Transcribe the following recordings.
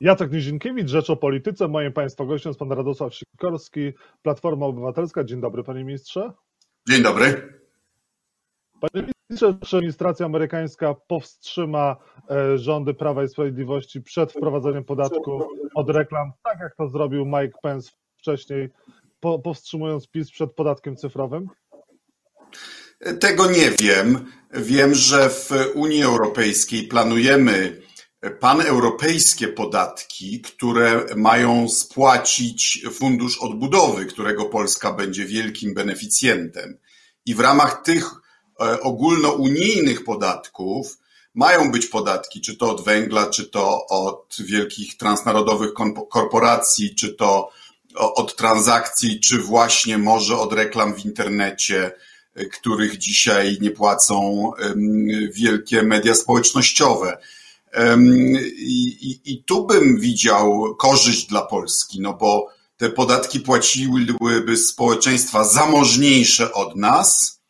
Jacek Nizinkiewicz, Rzecz o Polityce. Moim Państwa gościem jest Pan Radosław Sikorski, Platforma Obywatelska. Dzień dobry Panie Ministrze. Dzień dobry. Panie Ministrze, czy administracja amerykańska powstrzyma e, rządy Prawa i Sprawiedliwości przed wprowadzeniem podatku od reklam, tak jak to zrobił Mike Pence wcześniej, powstrzymując PiS przed podatkiem cyfrowym? Tego nie wiem. Wiem, że w Unii Europejskiej planujemy paneuropejskie podatki, które mają spłacić Fundusz Odbudowy, którego Polska będzie wielkim beneficjentem. I w ramach tych e, ogólnounijnych podatków mają być podatki, czy to od węgla, czy to od wielkich transnarodowych korporacji, czy to od transakcji, czy właśnie może od reklam w internecie, e, których dzisiaj nie płacą wielkie media społecznościowe. I, i, tu bym widział korzyść dla Polski, no bo te podatki płaciłyby społeczeństwa zamożniejsze od nas,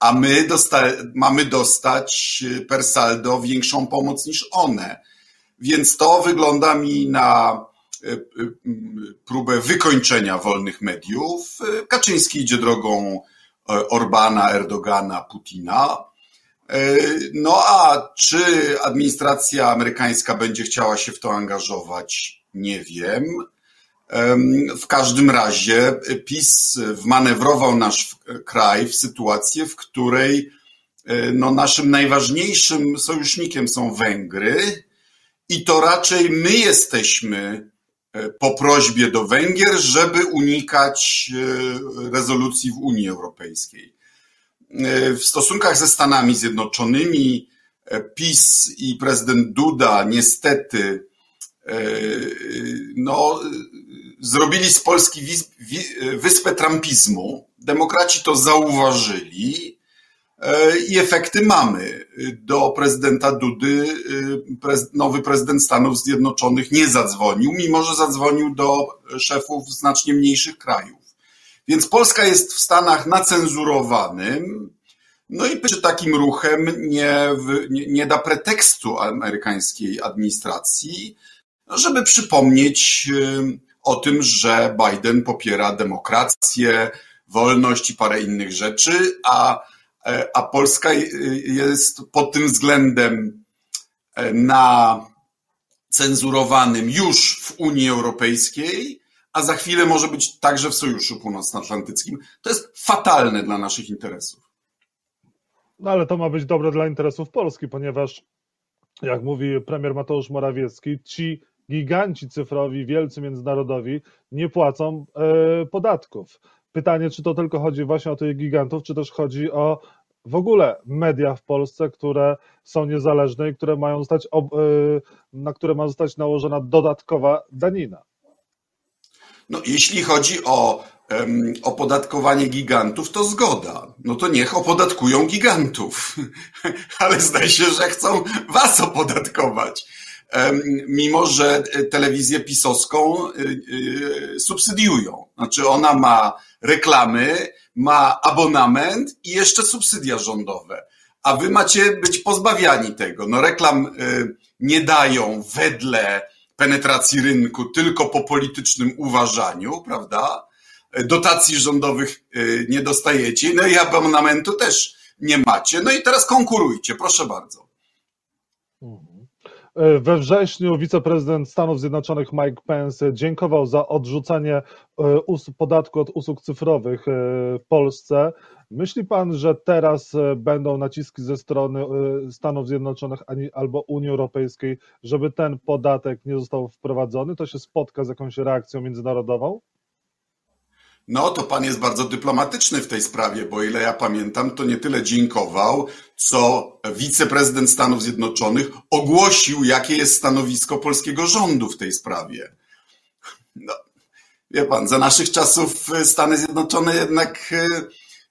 a my dosta mamy dostać per saldo większą pomoc niż one. Więc to wygląda mi na e, e, próbę wykończenia wolnych mediów. Kaczyński idzie drogą e, Orbana, Erdogana, Putina. E, no a czy administracja amerykańska będzie chciała się w to angażować? Nie wiem. W każdym razie PiS wmanewrował nasz kraj w sytuację, w której e, no, naszym najważniejszym sojusznikiem są Węgry i to raczej my jesteśmy e, po prośbie do Węgier, żeby unikać rezolucji w Unii Europejskiej. E, w stosunkach ze Stanami Zjednoczonymi e, PiS i prezydent Duda niestety e, no, zrobili z Polski wyspę trumpizmu. Demokraci to zauważyli i efekty mamy. Do prezydenta Dudy nowy prezydent Stanów Zjednoczonych nie zadzwonił, mimo że zadzwonił do szefów znacznie mniejszych krajów. Więc Polska jest w Stanach nacenzurowanym, no i przy takim ruchem nie, nie, nie da pretekstu amerykańskiej administracji, żeby przypomnieć o tym, że Biden popiera demokrację, wolność i parę innych rzeczy, a, e, a Polska jest pod tym względem e, na cenzurowanym już w Unii Europejskiej, a za chwilę może być także w Sojuszu Północnoatlantyckim. To jest fatalne dla naszych interesów. No ale to ma być dobre dla interesów Polski, ponieważ jak mówi premier Mateusz Morawiecki, ci giganci cyfrowi, wielcy międzynarodowi nie płacą e, podatków. Pytanie, czy to tylko chodzi właśnie o tych gigantów, czy też chodzi o w ogóle media w Polsce, które są niezależne i które mają zostać, e, na które ma zostać nałożona dodatkowa danina. No, jeśli chodzi o um, opodatkowanie gigantów, to zgoda. No to niech opodatkują gigantów. Ale zdaje się, że chcą was opodatkować. Um, mimo, że telewizję pisowską y, y, subsydiują. Znaczy ona ma reklamy, ma abonament i jeszcze subsydia rządowe. A wy macie być pozbawiani tego. No reklam y, nie dają wedle penetracji rynku tylko po politycznym uważaniu, prawda? Dotacji rządowych y, nie dostajecie, no i abonamentu też nie macie. No i teraz konkurujcie, proszę bardzo. Mhm. We wrześniu wiceprezydent Stanów Zjednoczonych Mike Pence dziękował za odrzucenie y, podatku od usług cyfrowych y, w Polsce. Myśli pan, że teraz e, będą naciski ze strony e, Stanów Zjednoczonych albo Unii Europejskiej, żeby ten podatek nie został wprowadzony? To się spotka z jakąś reakcją międzynarodową? No, to pan jest bardzo dyplomatyczny w tej sprawie, bo ile ja pamiętam, to nie tyle dziękował, co wiceprezydent Stanów Zjednoczonych ogłosił, jakie jest stanowisko polskiego rządu w tej sprawie. No, wie pan, za naszych czasów Stany Zjednoczone jednak e,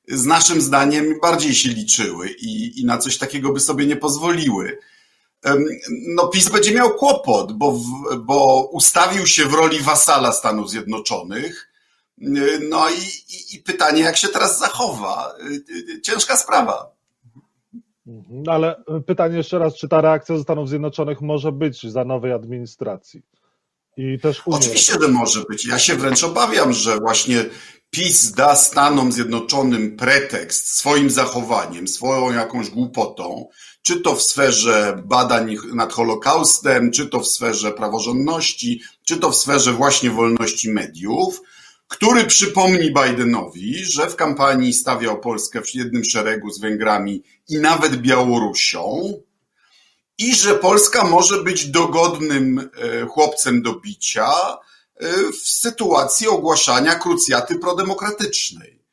z naszym zdaniem bardziej się liczyły i, i na coś takiego by sobie nie pozwoliły. No, PiS będzie miał kłopot, bo, bo ustawił się w roli wasala Stanów Zjednoczonych. No i, i, i pytanie, jak się teraz zachowa. Ciężka sprawa. Mhm, ale pytanie jeszcze raz, czy ta reakcja ze Stanów Zjednoczonych może być za nowej administracji? I też Oczywiście, że może być. Ja się wręcz obawiam, że właśnie PiS da Stanom Zjednoczonym pretekst swoim zachowaniem, swoją jakąś głupotą, czy to w sferze badań nad Holokaustem, czy to w sferze praworządności, czy to w sferze właśnie wolności mediów, który przypomni Bidenowi, że w kampanii stawiał Polskę w jednym szeregu z Węgrami i nawet Białorusią i że Polska może być dogodnym e, chłopcem do bicia e, w sytuacji ogłaszania krucjaty prodemokratycznej.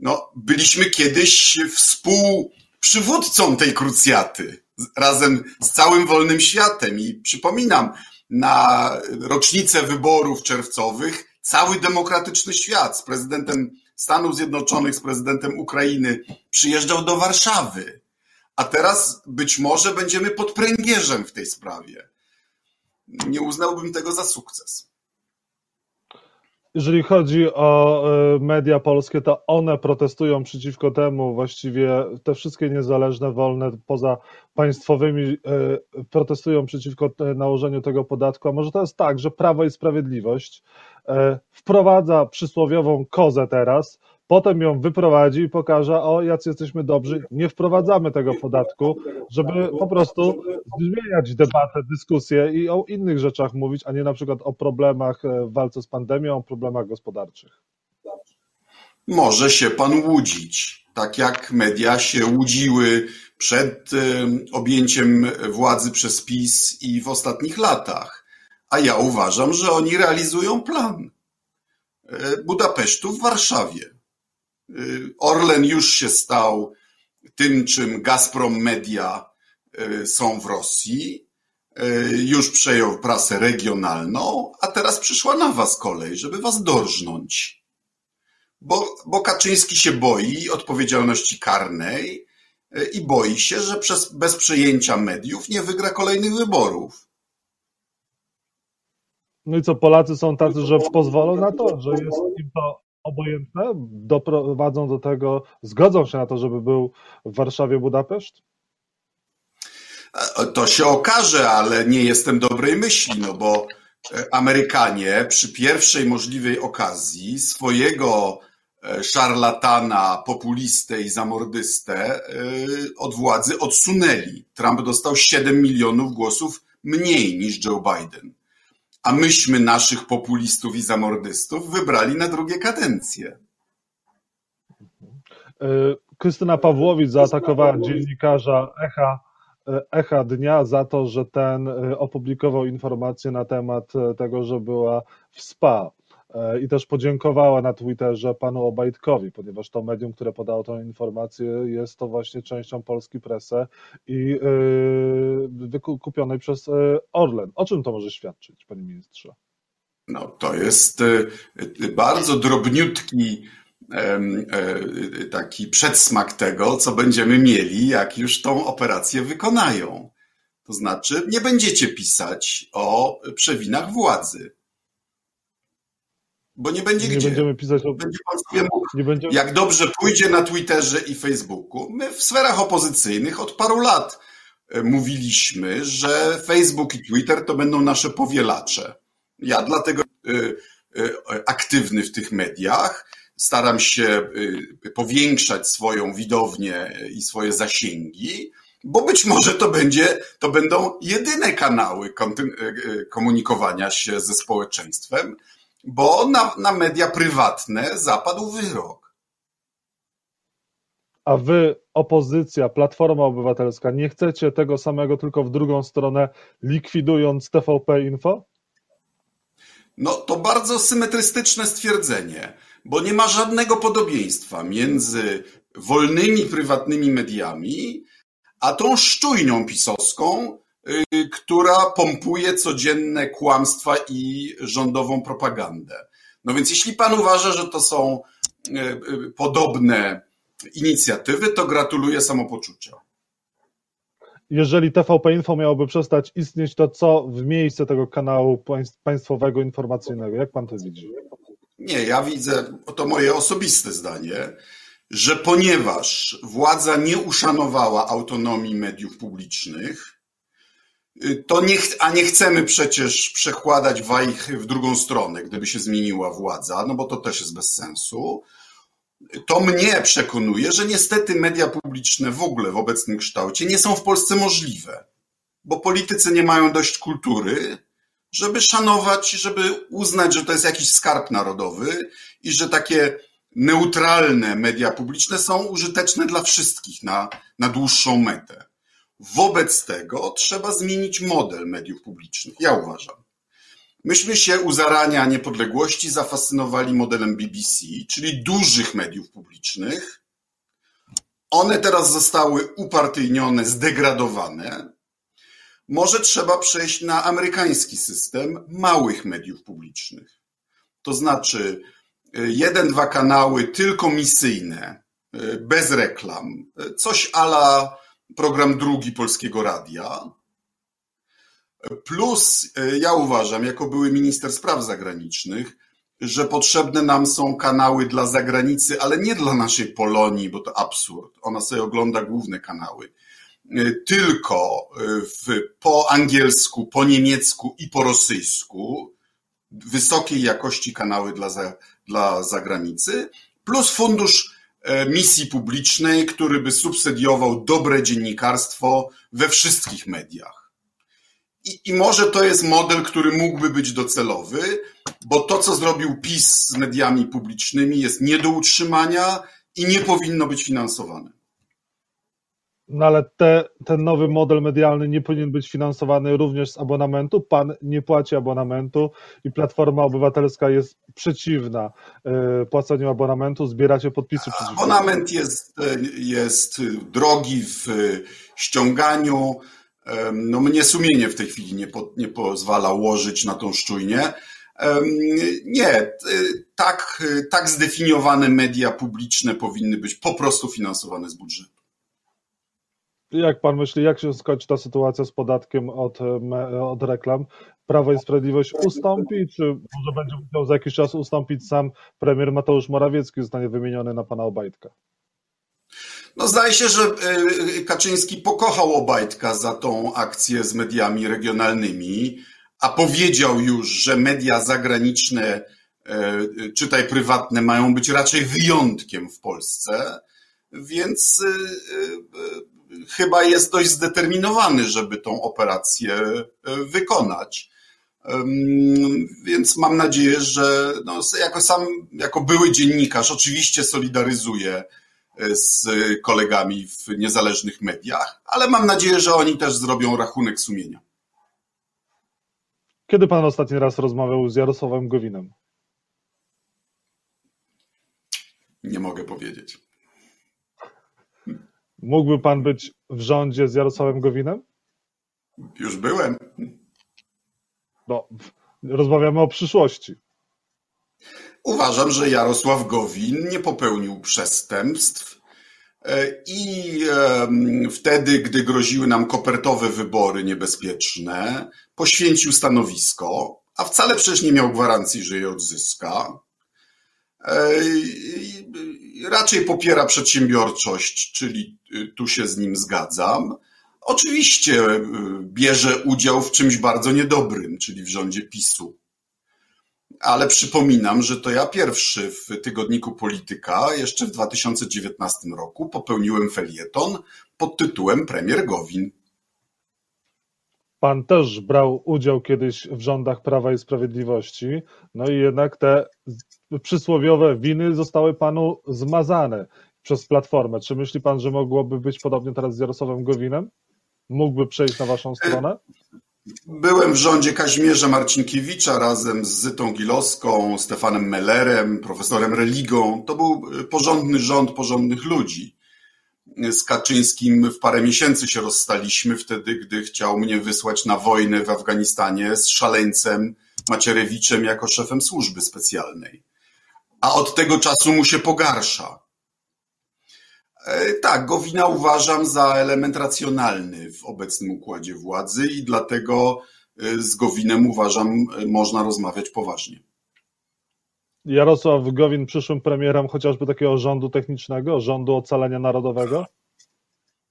No, byliśmy kiedyś współprzywódcą tej krucjaty razem z całym wolnym światem i przypominam, na rocznicę wyborów czerwcowych cały demokratyczny świat z prezydentem Stanów Zjednoczonych, z prezydentem Ukrainy przyjeżdżał do Warszawy. A teraz być może będziemy pod pręgierzem w tej sprawie. Nie uznałbym tego za sukces. Jeżeli chodzi o e, media polskie, to one protestują przeciwko temu, właściwie te wszystkie niezależne, wolne, poza państwowymi, e, protestują przeciwko nałożeniu tego podatku. A może to jest tak, że Prawo i Sprawiedliwość wprowadza przysłowiową kozę teraz, potem ją wyprowadzi i pokaże, o jacy jesteśmy dobrzy, nie wprowadzamy tego podatku, żeby po prostu zmieniać debatę, dyskusję i o innych rzeczach mówić, a nie na przykład o problemach e, w walce z pandemią, o problemach gospodarczych. Może się pan łudzić, tak jak media się łudziły przed e, objęciem władzy przez PiS i w ostatnich latach. A ja uważam, że oni realizują plan e, Budapesztu w Warszawie. Y, Orlen już się stał tym, czym Gazprom Media y, są w Rosji. Y, już przejął prasę regionalną, a teraz przyszła na was kolej, żeby was dorżnąć. Bo, bo Kaczyński się boi odpowiedzialności karnej i boi się, że przez, bez przejęcia mediów nie wygra kolejnych wyborów. No i co, Polacy są tacy, że pozwolą na to, że jest im to obojętne doprowadzą do tego, zgodzą się na to, żeby był w Warszawie Budapeszt? To się okaże, ale nie jestem dobrej myśli, no bo e, Amerykanie przy pierwszej możliwej okazji swojego e, szarlatana, populistę i zamordystę e, od władzy odsunęli. Trump dostał 7 milionów głosów mniej niż Joe Biden a myśmy naszych populistów i zamordystów wybrali na drugie kadencje. E, Krystyna Pawłowicz zaatakowała dziennikarza Echa, e, Echa Dnia za to, że ten e, opublikował informację na temat tego, że była w SPA. E, i też podziękowała na Twitterze panu Obajtkowi, ponieważ to medium, które podało tę informację, jest to właśnie częścią Polski Presse i e, wykupionej przez e, Orlen. O czym to może świadczyć, panie ministrze? No, to jest bardzo drobniutki taki przedsmak tego, co będziemy mieli, jak już tą operację wykonają. To znaczy, nie będziecie pisać o przewinach władzy bo nie będzie nie gdzie. Będziemy pisać o... Będzie pan sobie mógł, będziemy... jak dobrze pójdzie na Twitterze i Facebooku. My w sferach opozycyjnych od paru lat e, mówiliśmy, że Facebook i Twitter to będą nasze powielacze. Ja dlatego y, y, aktywny w tych mediach, staram się powiększać swoją widownię i swoje zasięgi, bo być może to będzie, to będą jedyne kanały komunikowania się ze społeczeństwem, bo na, na media prywatne zapadł wyrok. A wy, opozycja, Platforma Obywatelska, nie chcecie tego samego, tylko w drugą stronę, likwidując TVP Info? No to bardzo symetrystyczne stwierdzenie, bo nie ma żadnego podobieństwa między wolnymi prywatnymi mediami, a tą szczujnią pisowską, która pompuje codzienne kłamstwa i rządową propagandę. No więc jeśli pan uważa, że to są y, y, podobne inicjatywy, to gratuluję samopoczucia. Jeżeli TVP Info miałoby przestać istnieć, to co w miejsce tego kanału państwowego informacyjnego? Jak pan to widzi? Nie, ja widzę, to moje osobiste zdanie, że ponieważ władza nie uszanowała autonomii mediów publicznych, to nie, a nie chcemy przecież przekładać wajch w drugą stronę, gdyby się zmieniła władza, no bo to też jest bez sensu. To mnie przekonuje, że niestety media publiczne w ogóle w obecnym kształcie nie są w Polsce możliwe, bo politycy nie mają dość kultury, żeby szanować, żeby uznać, że to jest jakiś skarb narodowy i że takie neutralne media publiczne są użyteczne dla wszystkich na, na dłuższą metę. Wobec tego trzeba zmienić model mediów publicznych, ja uważam. Myśmy się u zarania niepodległości zafascynowali modelem BBC, czyli dużych mediów publicznych. One teraz zostały upartyjnione, zdegradowane. Może trzeba przejść na amerykański system małych mediów publicznych. To znaczy jeden, dwa kanały tylko misyjne, bez reklam, coś ala program drugi Polskiego Radia. Plus ja uważam, jako były minister spraw zagranicznych, że potrzebne nam są kanały dla zagranicy, ale nie dla naszej Polonii, bo to absurd. Ona sobie ogląda główne kanały. Tylko w, po angielsku, po niemiecku i po rosyjsku wysokiej jakości kanały dla, za, dla zagranicy, plus fundusz misji publicznej, który by subsydiował dobre dziennikarstwo we wszystkich mediach. I, I może to jest model, który mógłby być docelowy, bo to, co zrobił PiS z mediami publicznymi, jest nie do utrzymania i nie powinno być finansowane. No ale te, ten nowy model medialny nie powinien być finansowany również z abonamentu. Pan nie płaci abonamentu i Platforma Obywatelska jest przeciwna y, płaceniu abonamentu. Zbieracie podpisy. Abonament jest, jest drogi w ściąganiu. No mnie sumienie w tej chwili nie, po, nie pozwala łożyć na tą szczujnię. Nie, tak, tak zdefiniowane media publiczne powinny być po prostu finansowane z budżetu. Jak pan myśli, jak się skończy ta sytuacja z podatkiem od, od reklam? Prawo i Sprawiedliwość ustąpi, czy może będzie musiał za jakiś czas ustąpić sam premier Mateusz Morawiecki, zostanie wymieniony na pana Obajtka? No zdaje się, że Kaczyński pokochał Obajtka za tą akcję z mediami regionalnymi, a powiedział już, że media zagraniczne, czytaj prywatne, mają być raczej wyjątkiem w Polsce, więc chyba jest dość zdeterminowany, żeby tą operację wykonać. Więc mam nadzieję, że no, jako sam, jako były dziennikarz, oczywiście solidaryzuję z kolegami w niezależnych mediach, ale mam nadzieję, że oni też zrobią rachunek sumienia. Kiedy pan ostatni raz rozmawiał z Jarosławem Gowinem? Nie mogę powiedzieć. Mógłby pan być w rządzie z Jarosławem Gowinem? Już byłem. No, rozmawiamy o przyszłości. Uważam, że Jarosław Gowin nie popełnił przestępstw i wtedy, gdy groziły nam kopertowe wybory niebezpieczne, poświęcił stanowisko, a wcale przecież nie miał gwarancji, że je odzyska. Raczej popiera przedsiębiorczość, czyli tu się z nim zgadzam. Oczywiście bierze udział w czymś bardzo niedobrym, czyli w rządzie PiSu. Ale przypominam, że to ja pierwszy w tygodniku Polityka, jeszcze w 2019 roku, popełniłem felieton pod tytułem Premier Gowin. Pan też brał udział kiedyś w rządach Prawa i Sprawiedliwości, no i jednak te przysłowiowe winy zostały panu zmazane przez Platformę. Czy myśli pan, że mogłoby być podobnie teraz z Jarosławem Gowinem? Mógłby przejść na waszą stronę? Byłem w rządzie Kazimierza Marcinkiewicza razem z Zytą Gilowską, Stefanem Mellerem, profesorem Religą. To był porządny rząd porządnych ludzi. Z Kaczyńskim w parę miesięcy się rozstaliśmy wtedy, gdy chciał mnie wysłać na wojnę w Afganistanie z szaleńcem Macierewiczem jako szefem służby specjalnej. A od tego czasu mu się pogarsza. Tak, Gowina uważam za element racjonalny w obecnym układzie władzy i dlatego z Gowinem uważam, można rozmawiać poważnie. Jarosław Gowin przyszłym premierem chociażby takiego rządu technicznego, rządu ocalenia narodowego?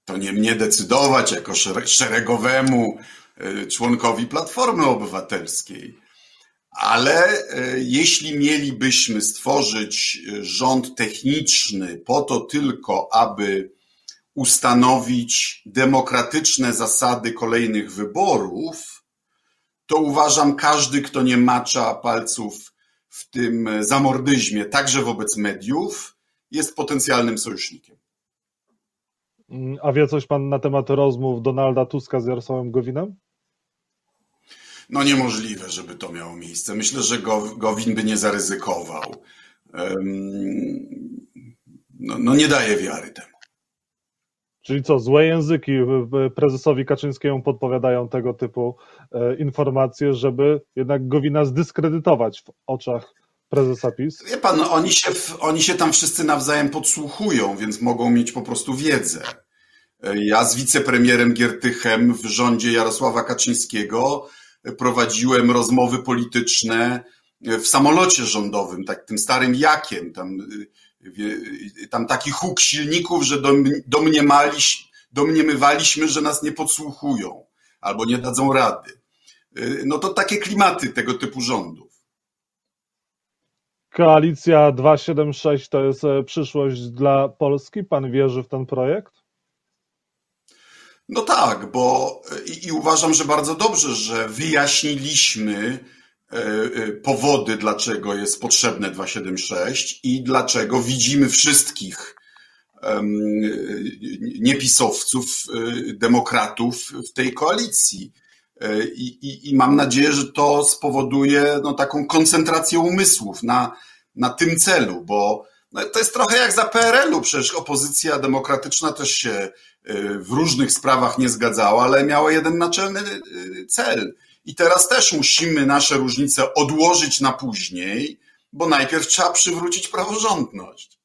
To nie mnie decydować jako szeregowemu członkowi Platformy Obywatelskiej. Ale jeśli mielibyśmy stworzyć rząd techniczny po to tylko, aby ustanowić demokratyczne zasady kolejnych wyborów, to uważam, każdy, kto nie macza palców w tym zamordyzmie, także wobec mediów, jest potencjalnym sojusznikiem. A wie coś pan na temat rozmów Donalda Tuska z Jarosławem Gowinem? No niemożliwe, żeby to miało miejsce. Myślę, że Gowin by nie zaryzykował. No, no nie daje wiary temu. Czyli co, złe języki prezesowi Kaczyńskiemu podpowiadają tego typu e, informacje, żeby jednak Gowina zdyskredytować w oczach prezesa PiS? Wie pan, oni się, oni się tam wszyscy nawzajem podsłuchują, więc mogą mieć po prostu wiedzę. E, ja z wicepremierem Giertychem w rządzie Jarosława Kaczyńskiego prowadziłem rozmowy polityczne w samolocie rządowym, tak tym starym jakiem, tam tam taki huk silników, że domniemali, domniemywaliśmy, że nas nie podsłuchują albo nie dadzą rady. Y, no to takie klimaty tego typu rządów. Koalicja 276 to jest e, przyszłość dla Polski. Pan wierzy w ten projekt? No tak, bo i, i uważam, że bardzo dobrze, że wyjaśniliśmy E, e, powody, dlaczego jest potrzebne 276 i dlaczego widzimy wszystkich niepisowców, e, demokratów w tej koalicji. I, i, I, mam nadzieję, że to spowoduje no, taką koncentrację umysłów na, na tym celu, bo no, to jest trochę jak za PRL-u, przecież opozycja demokratyczna też się w różnych sprawach nie zgadzała, ale miała jeden naczelny cel i teraz też musimy nasze różnice odłożyć na później, bo najpierw trzeba przywrócić praworządność.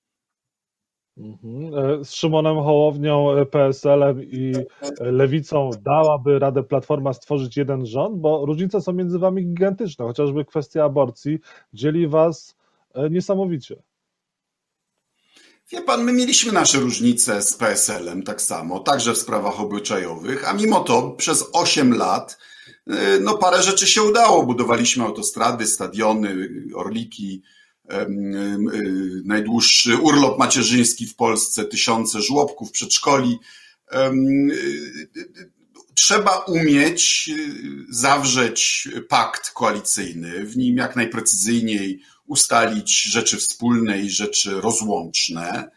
Mhm. E, z Szymonem Hołownią, e, PSL-em i Lewicą dałaby radę Platforma stworzyć jeden rząd, bo różnice są między wami gigantyczne, chociażby kwestia aborcji dzieli was e, niesamowicie. Wie pan, my mieliśmy nasze różnice z PSL-em tak samo, także w sprawach obyczajowych, a mimo to przez 8 lat no parę rzeczy się udało. Budowaliśmy autostrady, stadiony, orliki, e, najdłuższy urlop macierzyński w Polsce, tysiące żłobków, przedszkoli. E, trzeba umieć zawrzeć pakt koalicyjny, w nim jak najprecyzyjniej ustalić rzeczy wspólne i rzeczy rozłączne.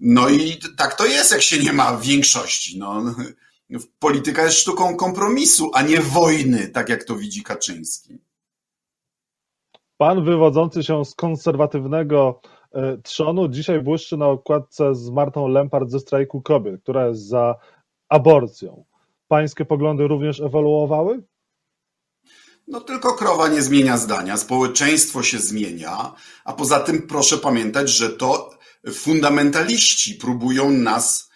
No i tak to jest, jak się nie ma większości. No, Polityka jest sztuką kompromisu, a nie wojny, tak jak to widzi Kaczyński. Pan wywodzący się z konserwatywnego e, trzonu dzisiaj błyszczy na okładce z Martą Lempart ze strajku kobiet, która jest za aborcją. Pańskie poglądy również ewoluowały? No tylko krowa nie zmienia zdania, społeczeństwo się zmienia, a poza tym proszę pamiętać, że to fundamentaliści próbują nas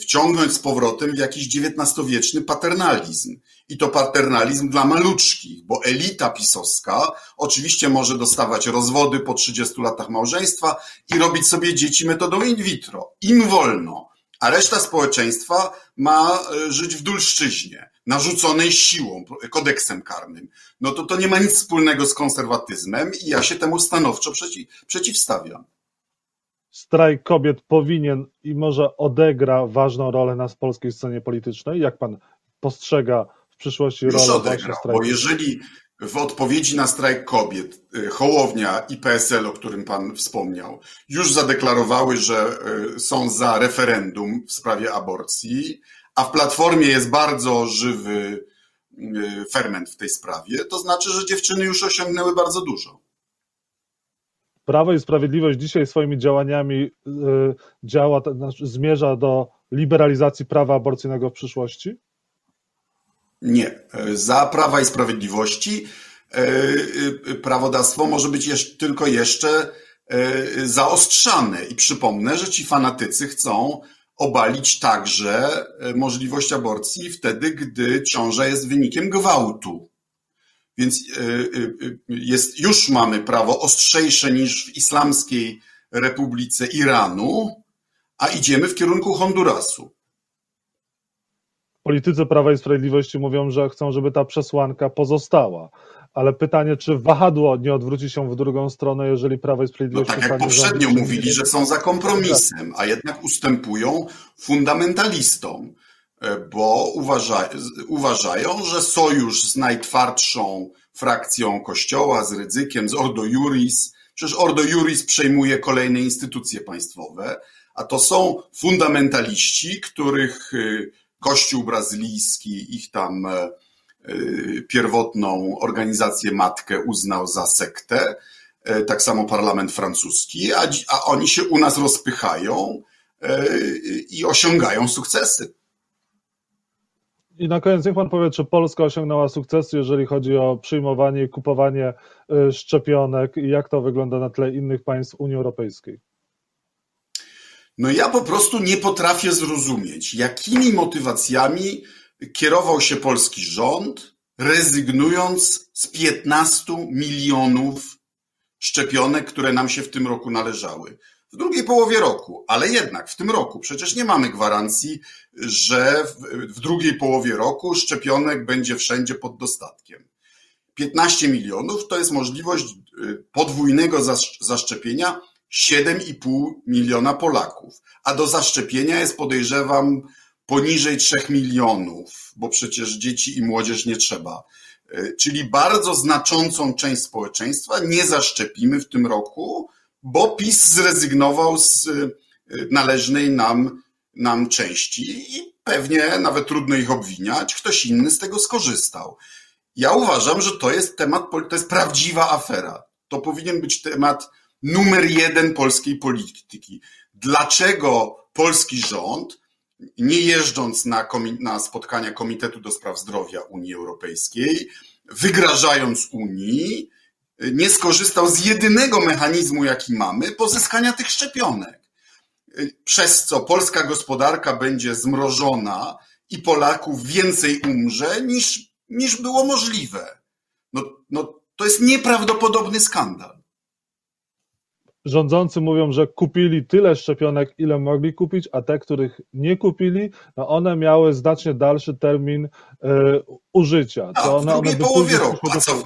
wciągnąć z powrotem w jakiś XIX-wieczny paternalizm. I to paternalizm dla maluczkich, bo elita pisowska oczywiście może dostawać rozwody po 30 latach małżeństwa i robić sobie dzieci metodą in vitro. Im wolno. A reszta społeczeństwa ma e, żyć w dulszczyźnie, narzuconej siłą, kodeksem karnym. No to to nie ma nic wspólnego z konserwatyzmem i ja się temu stanowczo przeciw, przeciwstawiam strajk kobiet powinien i może odegra ważną rolę na polskiej scenie politycznej? Jak pan postrzega w przyszłości rolę? Bo jeżeli w odpowiedzi na strajk kobiet y, Hołownia i PSL, o którym pan wspomniał, już zadeklarowały, że y, są za referendum w sprawie aborcji, a w Platformie jest bardzo żywy y, ferment w tej sprawie, to znaczy, że dziewczyny już osiągnęły bardzo dużo. Prawo i Sprawiedliwość dzisiaj swoimi działaniami y, działa, znaczy zmierza do liberalizacji prawa aborcyjnego w przyszłości? Nie. Za Prawa i Sprawiedliwości y, y, prawodawstwo może być jeszcze, tylko jeszcze zaostrzane. I przypomnę, że ci fanatycy chcą obalić także możliwość aborcji wtedy, gdy ciąża jest wynikiem gwałtu. Więc e, e, jest, już mamy prawo ostrzejsze niż w Islamskiej Republice Iranu, a idziemy w kierunku Hondurasu. politycy Prawa i Sprawiedliwości mówią, że chcą, żeby ta przesłanka pozostała. Ale pytanie, czy wahadło nie odwróci się w drugą stronę, jeżeli Prawo i No Sprawiedliwość... tak jak poprzednio mówili, że są za kompromisem, a jednak ustępują fundamentalistom, e, bo uważa, uważają, że sojusz z najtwardszą frakcją Kościoła, z Rydzykiem, z Ordo Juris, przecież Ordo Juris przejmuje kolejne instytucje państwowe, a to są fundamentaliści, których y, Kościół brazylijski, ich tam e, y, pierwotną organizację matkę uznał za sektę, e, tak samo parlament francuski, a, a oni się u nas rozpychają e, i osiągają sukcesy. I na koniec niech pan powie, czy Polska osiągnęła sukcesy, jeżeli chodzi o przyjmowanie i kupowanie y, szczepionek i jak to wygląda na tle innych państw Unii Europejskiej? No ja po prostu nie potrafię zrozumieć, jakimi motywacjami kierował się polski rząd, rezygnując z 15 milionów szczepionek, które nam się w tym roku należały. W drugiej połowie roku, ale jednak w tym roku przecież nie mamy gwarancji, że w, drugiej połowie roku szczepionek będzie wszędzie pod dostatkiem. 15 milionów to jest możliwość y, podwójnego zasz- zaszczepienia 7,5 miliona Polaków, a do zaszczepienia jest podejrzewam poniżej 3 milionów, bo przecież dzieci i młodzież nie trzeba. Y, Czyli bardzo znaczącą część społeczeństwa nie zaszczepimy w tym roku, bo PiS zrezygnował z y, należnej nam, nam części i pewnie nawet trudno ich obwiniać, ktoś inny z tego skorzystał. Ja uważam, że to jest temat, to jest prawdziwa afera. To powinien być temat numer jeden polskiej polityki. Dlaczego polski rząd, nie jeżdżąc na, na spotkania Komitetu do Spraw Zdrowia Unii Europejskiej, wygrażając Unii, nie skorzystał z jedynego mechanizmu, jaki mamy, pozyskania tych szczepionek. Przez co polska gospodarka będzie zmrożona i Polaków więcej umrze niż, niż było możliwe. No, no, to jest nieprawdopodobny skandal. Rządzący mówią, że kupili tyle szczepionek, ile mogli kupić, a te, których nie kupili, no one miały znacznie dalszy termin e, użycia. A To w one, one drugiej by połowie roku. A co?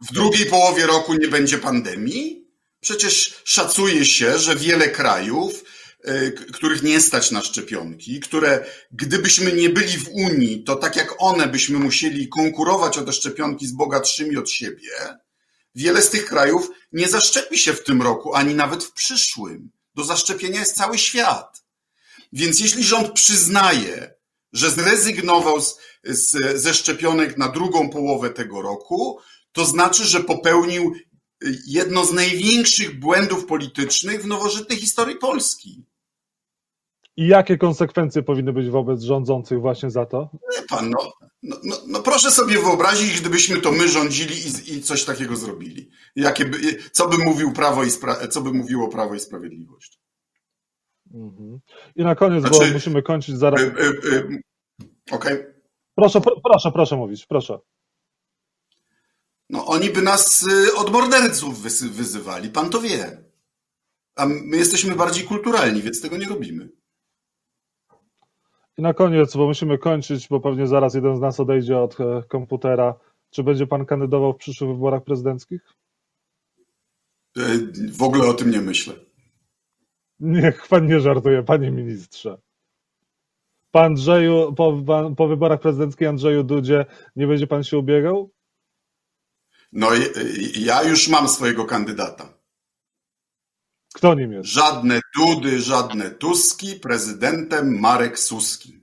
W drugiej połowie roku nie będzie pandemii? Przecież szacuje się, że wiele krajów, k- których nie stać na szczepionki, które gdybyśmy nie byli w Unii, to tak jak one byśmy musieli konkurować o te szczepionki z bogatszymi od siebie, wiele z tych krajów nie zaszczepi się w tym roku, ani nawet w przyszłym. Do zaszczepienia jest cały świat. Więc jeśli rząd przyznaje, że zrezygnował z, z, ze szczepionek na drugą połowę tego roku, to znaczy, że popełnił y, jedno z największych błędów politycznych w nowożytnej historii Polski. I jakie konsekwencje powinny być wobec rządzących właśnie za to? Wie pan, no, no, no, no proszę sobie wyobrazić, gdybyśmy to my rządzili i, i coś takiego zrobili. Jakie by, co by mówił Prawo i Spra- co by mówiło Prawo i Sprawiedliwość? Mhm. I na koniec, bo Znaczy- musimy kończyć zaraz. Y, y, y, Okej. Proszę, pro, proszę, proszę mówić, proszę. No oni by nas y, od morderców wyzywali, pan to wie. A my jesteśmy bardziej kulturalni, więc tego nie robimy. I na koniec, bo musimy kończyć, bo pewnie zaraz jeden z nas odejdzie od e, komputera. Czy będzie pan kandydował w przyszłych wyborach prezydenckich? Y, W ogóle o tym nie myślę. Niech pan nie żartuje, panie ministrze. Po Andrzeju, po, po wyborach prezydenckich Andrzeju Dudzie nie będzie pan się ubiegał? No ja już mam swojego kandydata. Kto nim jest? Żadne Dudy, żadne Tuski, prezydentem Marek Suski.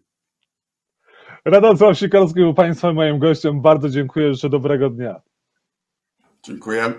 Radosław Sikorski był państwa moim gościem. Bardzo dziękuję, życzę dobrego dnia. Dziękuję.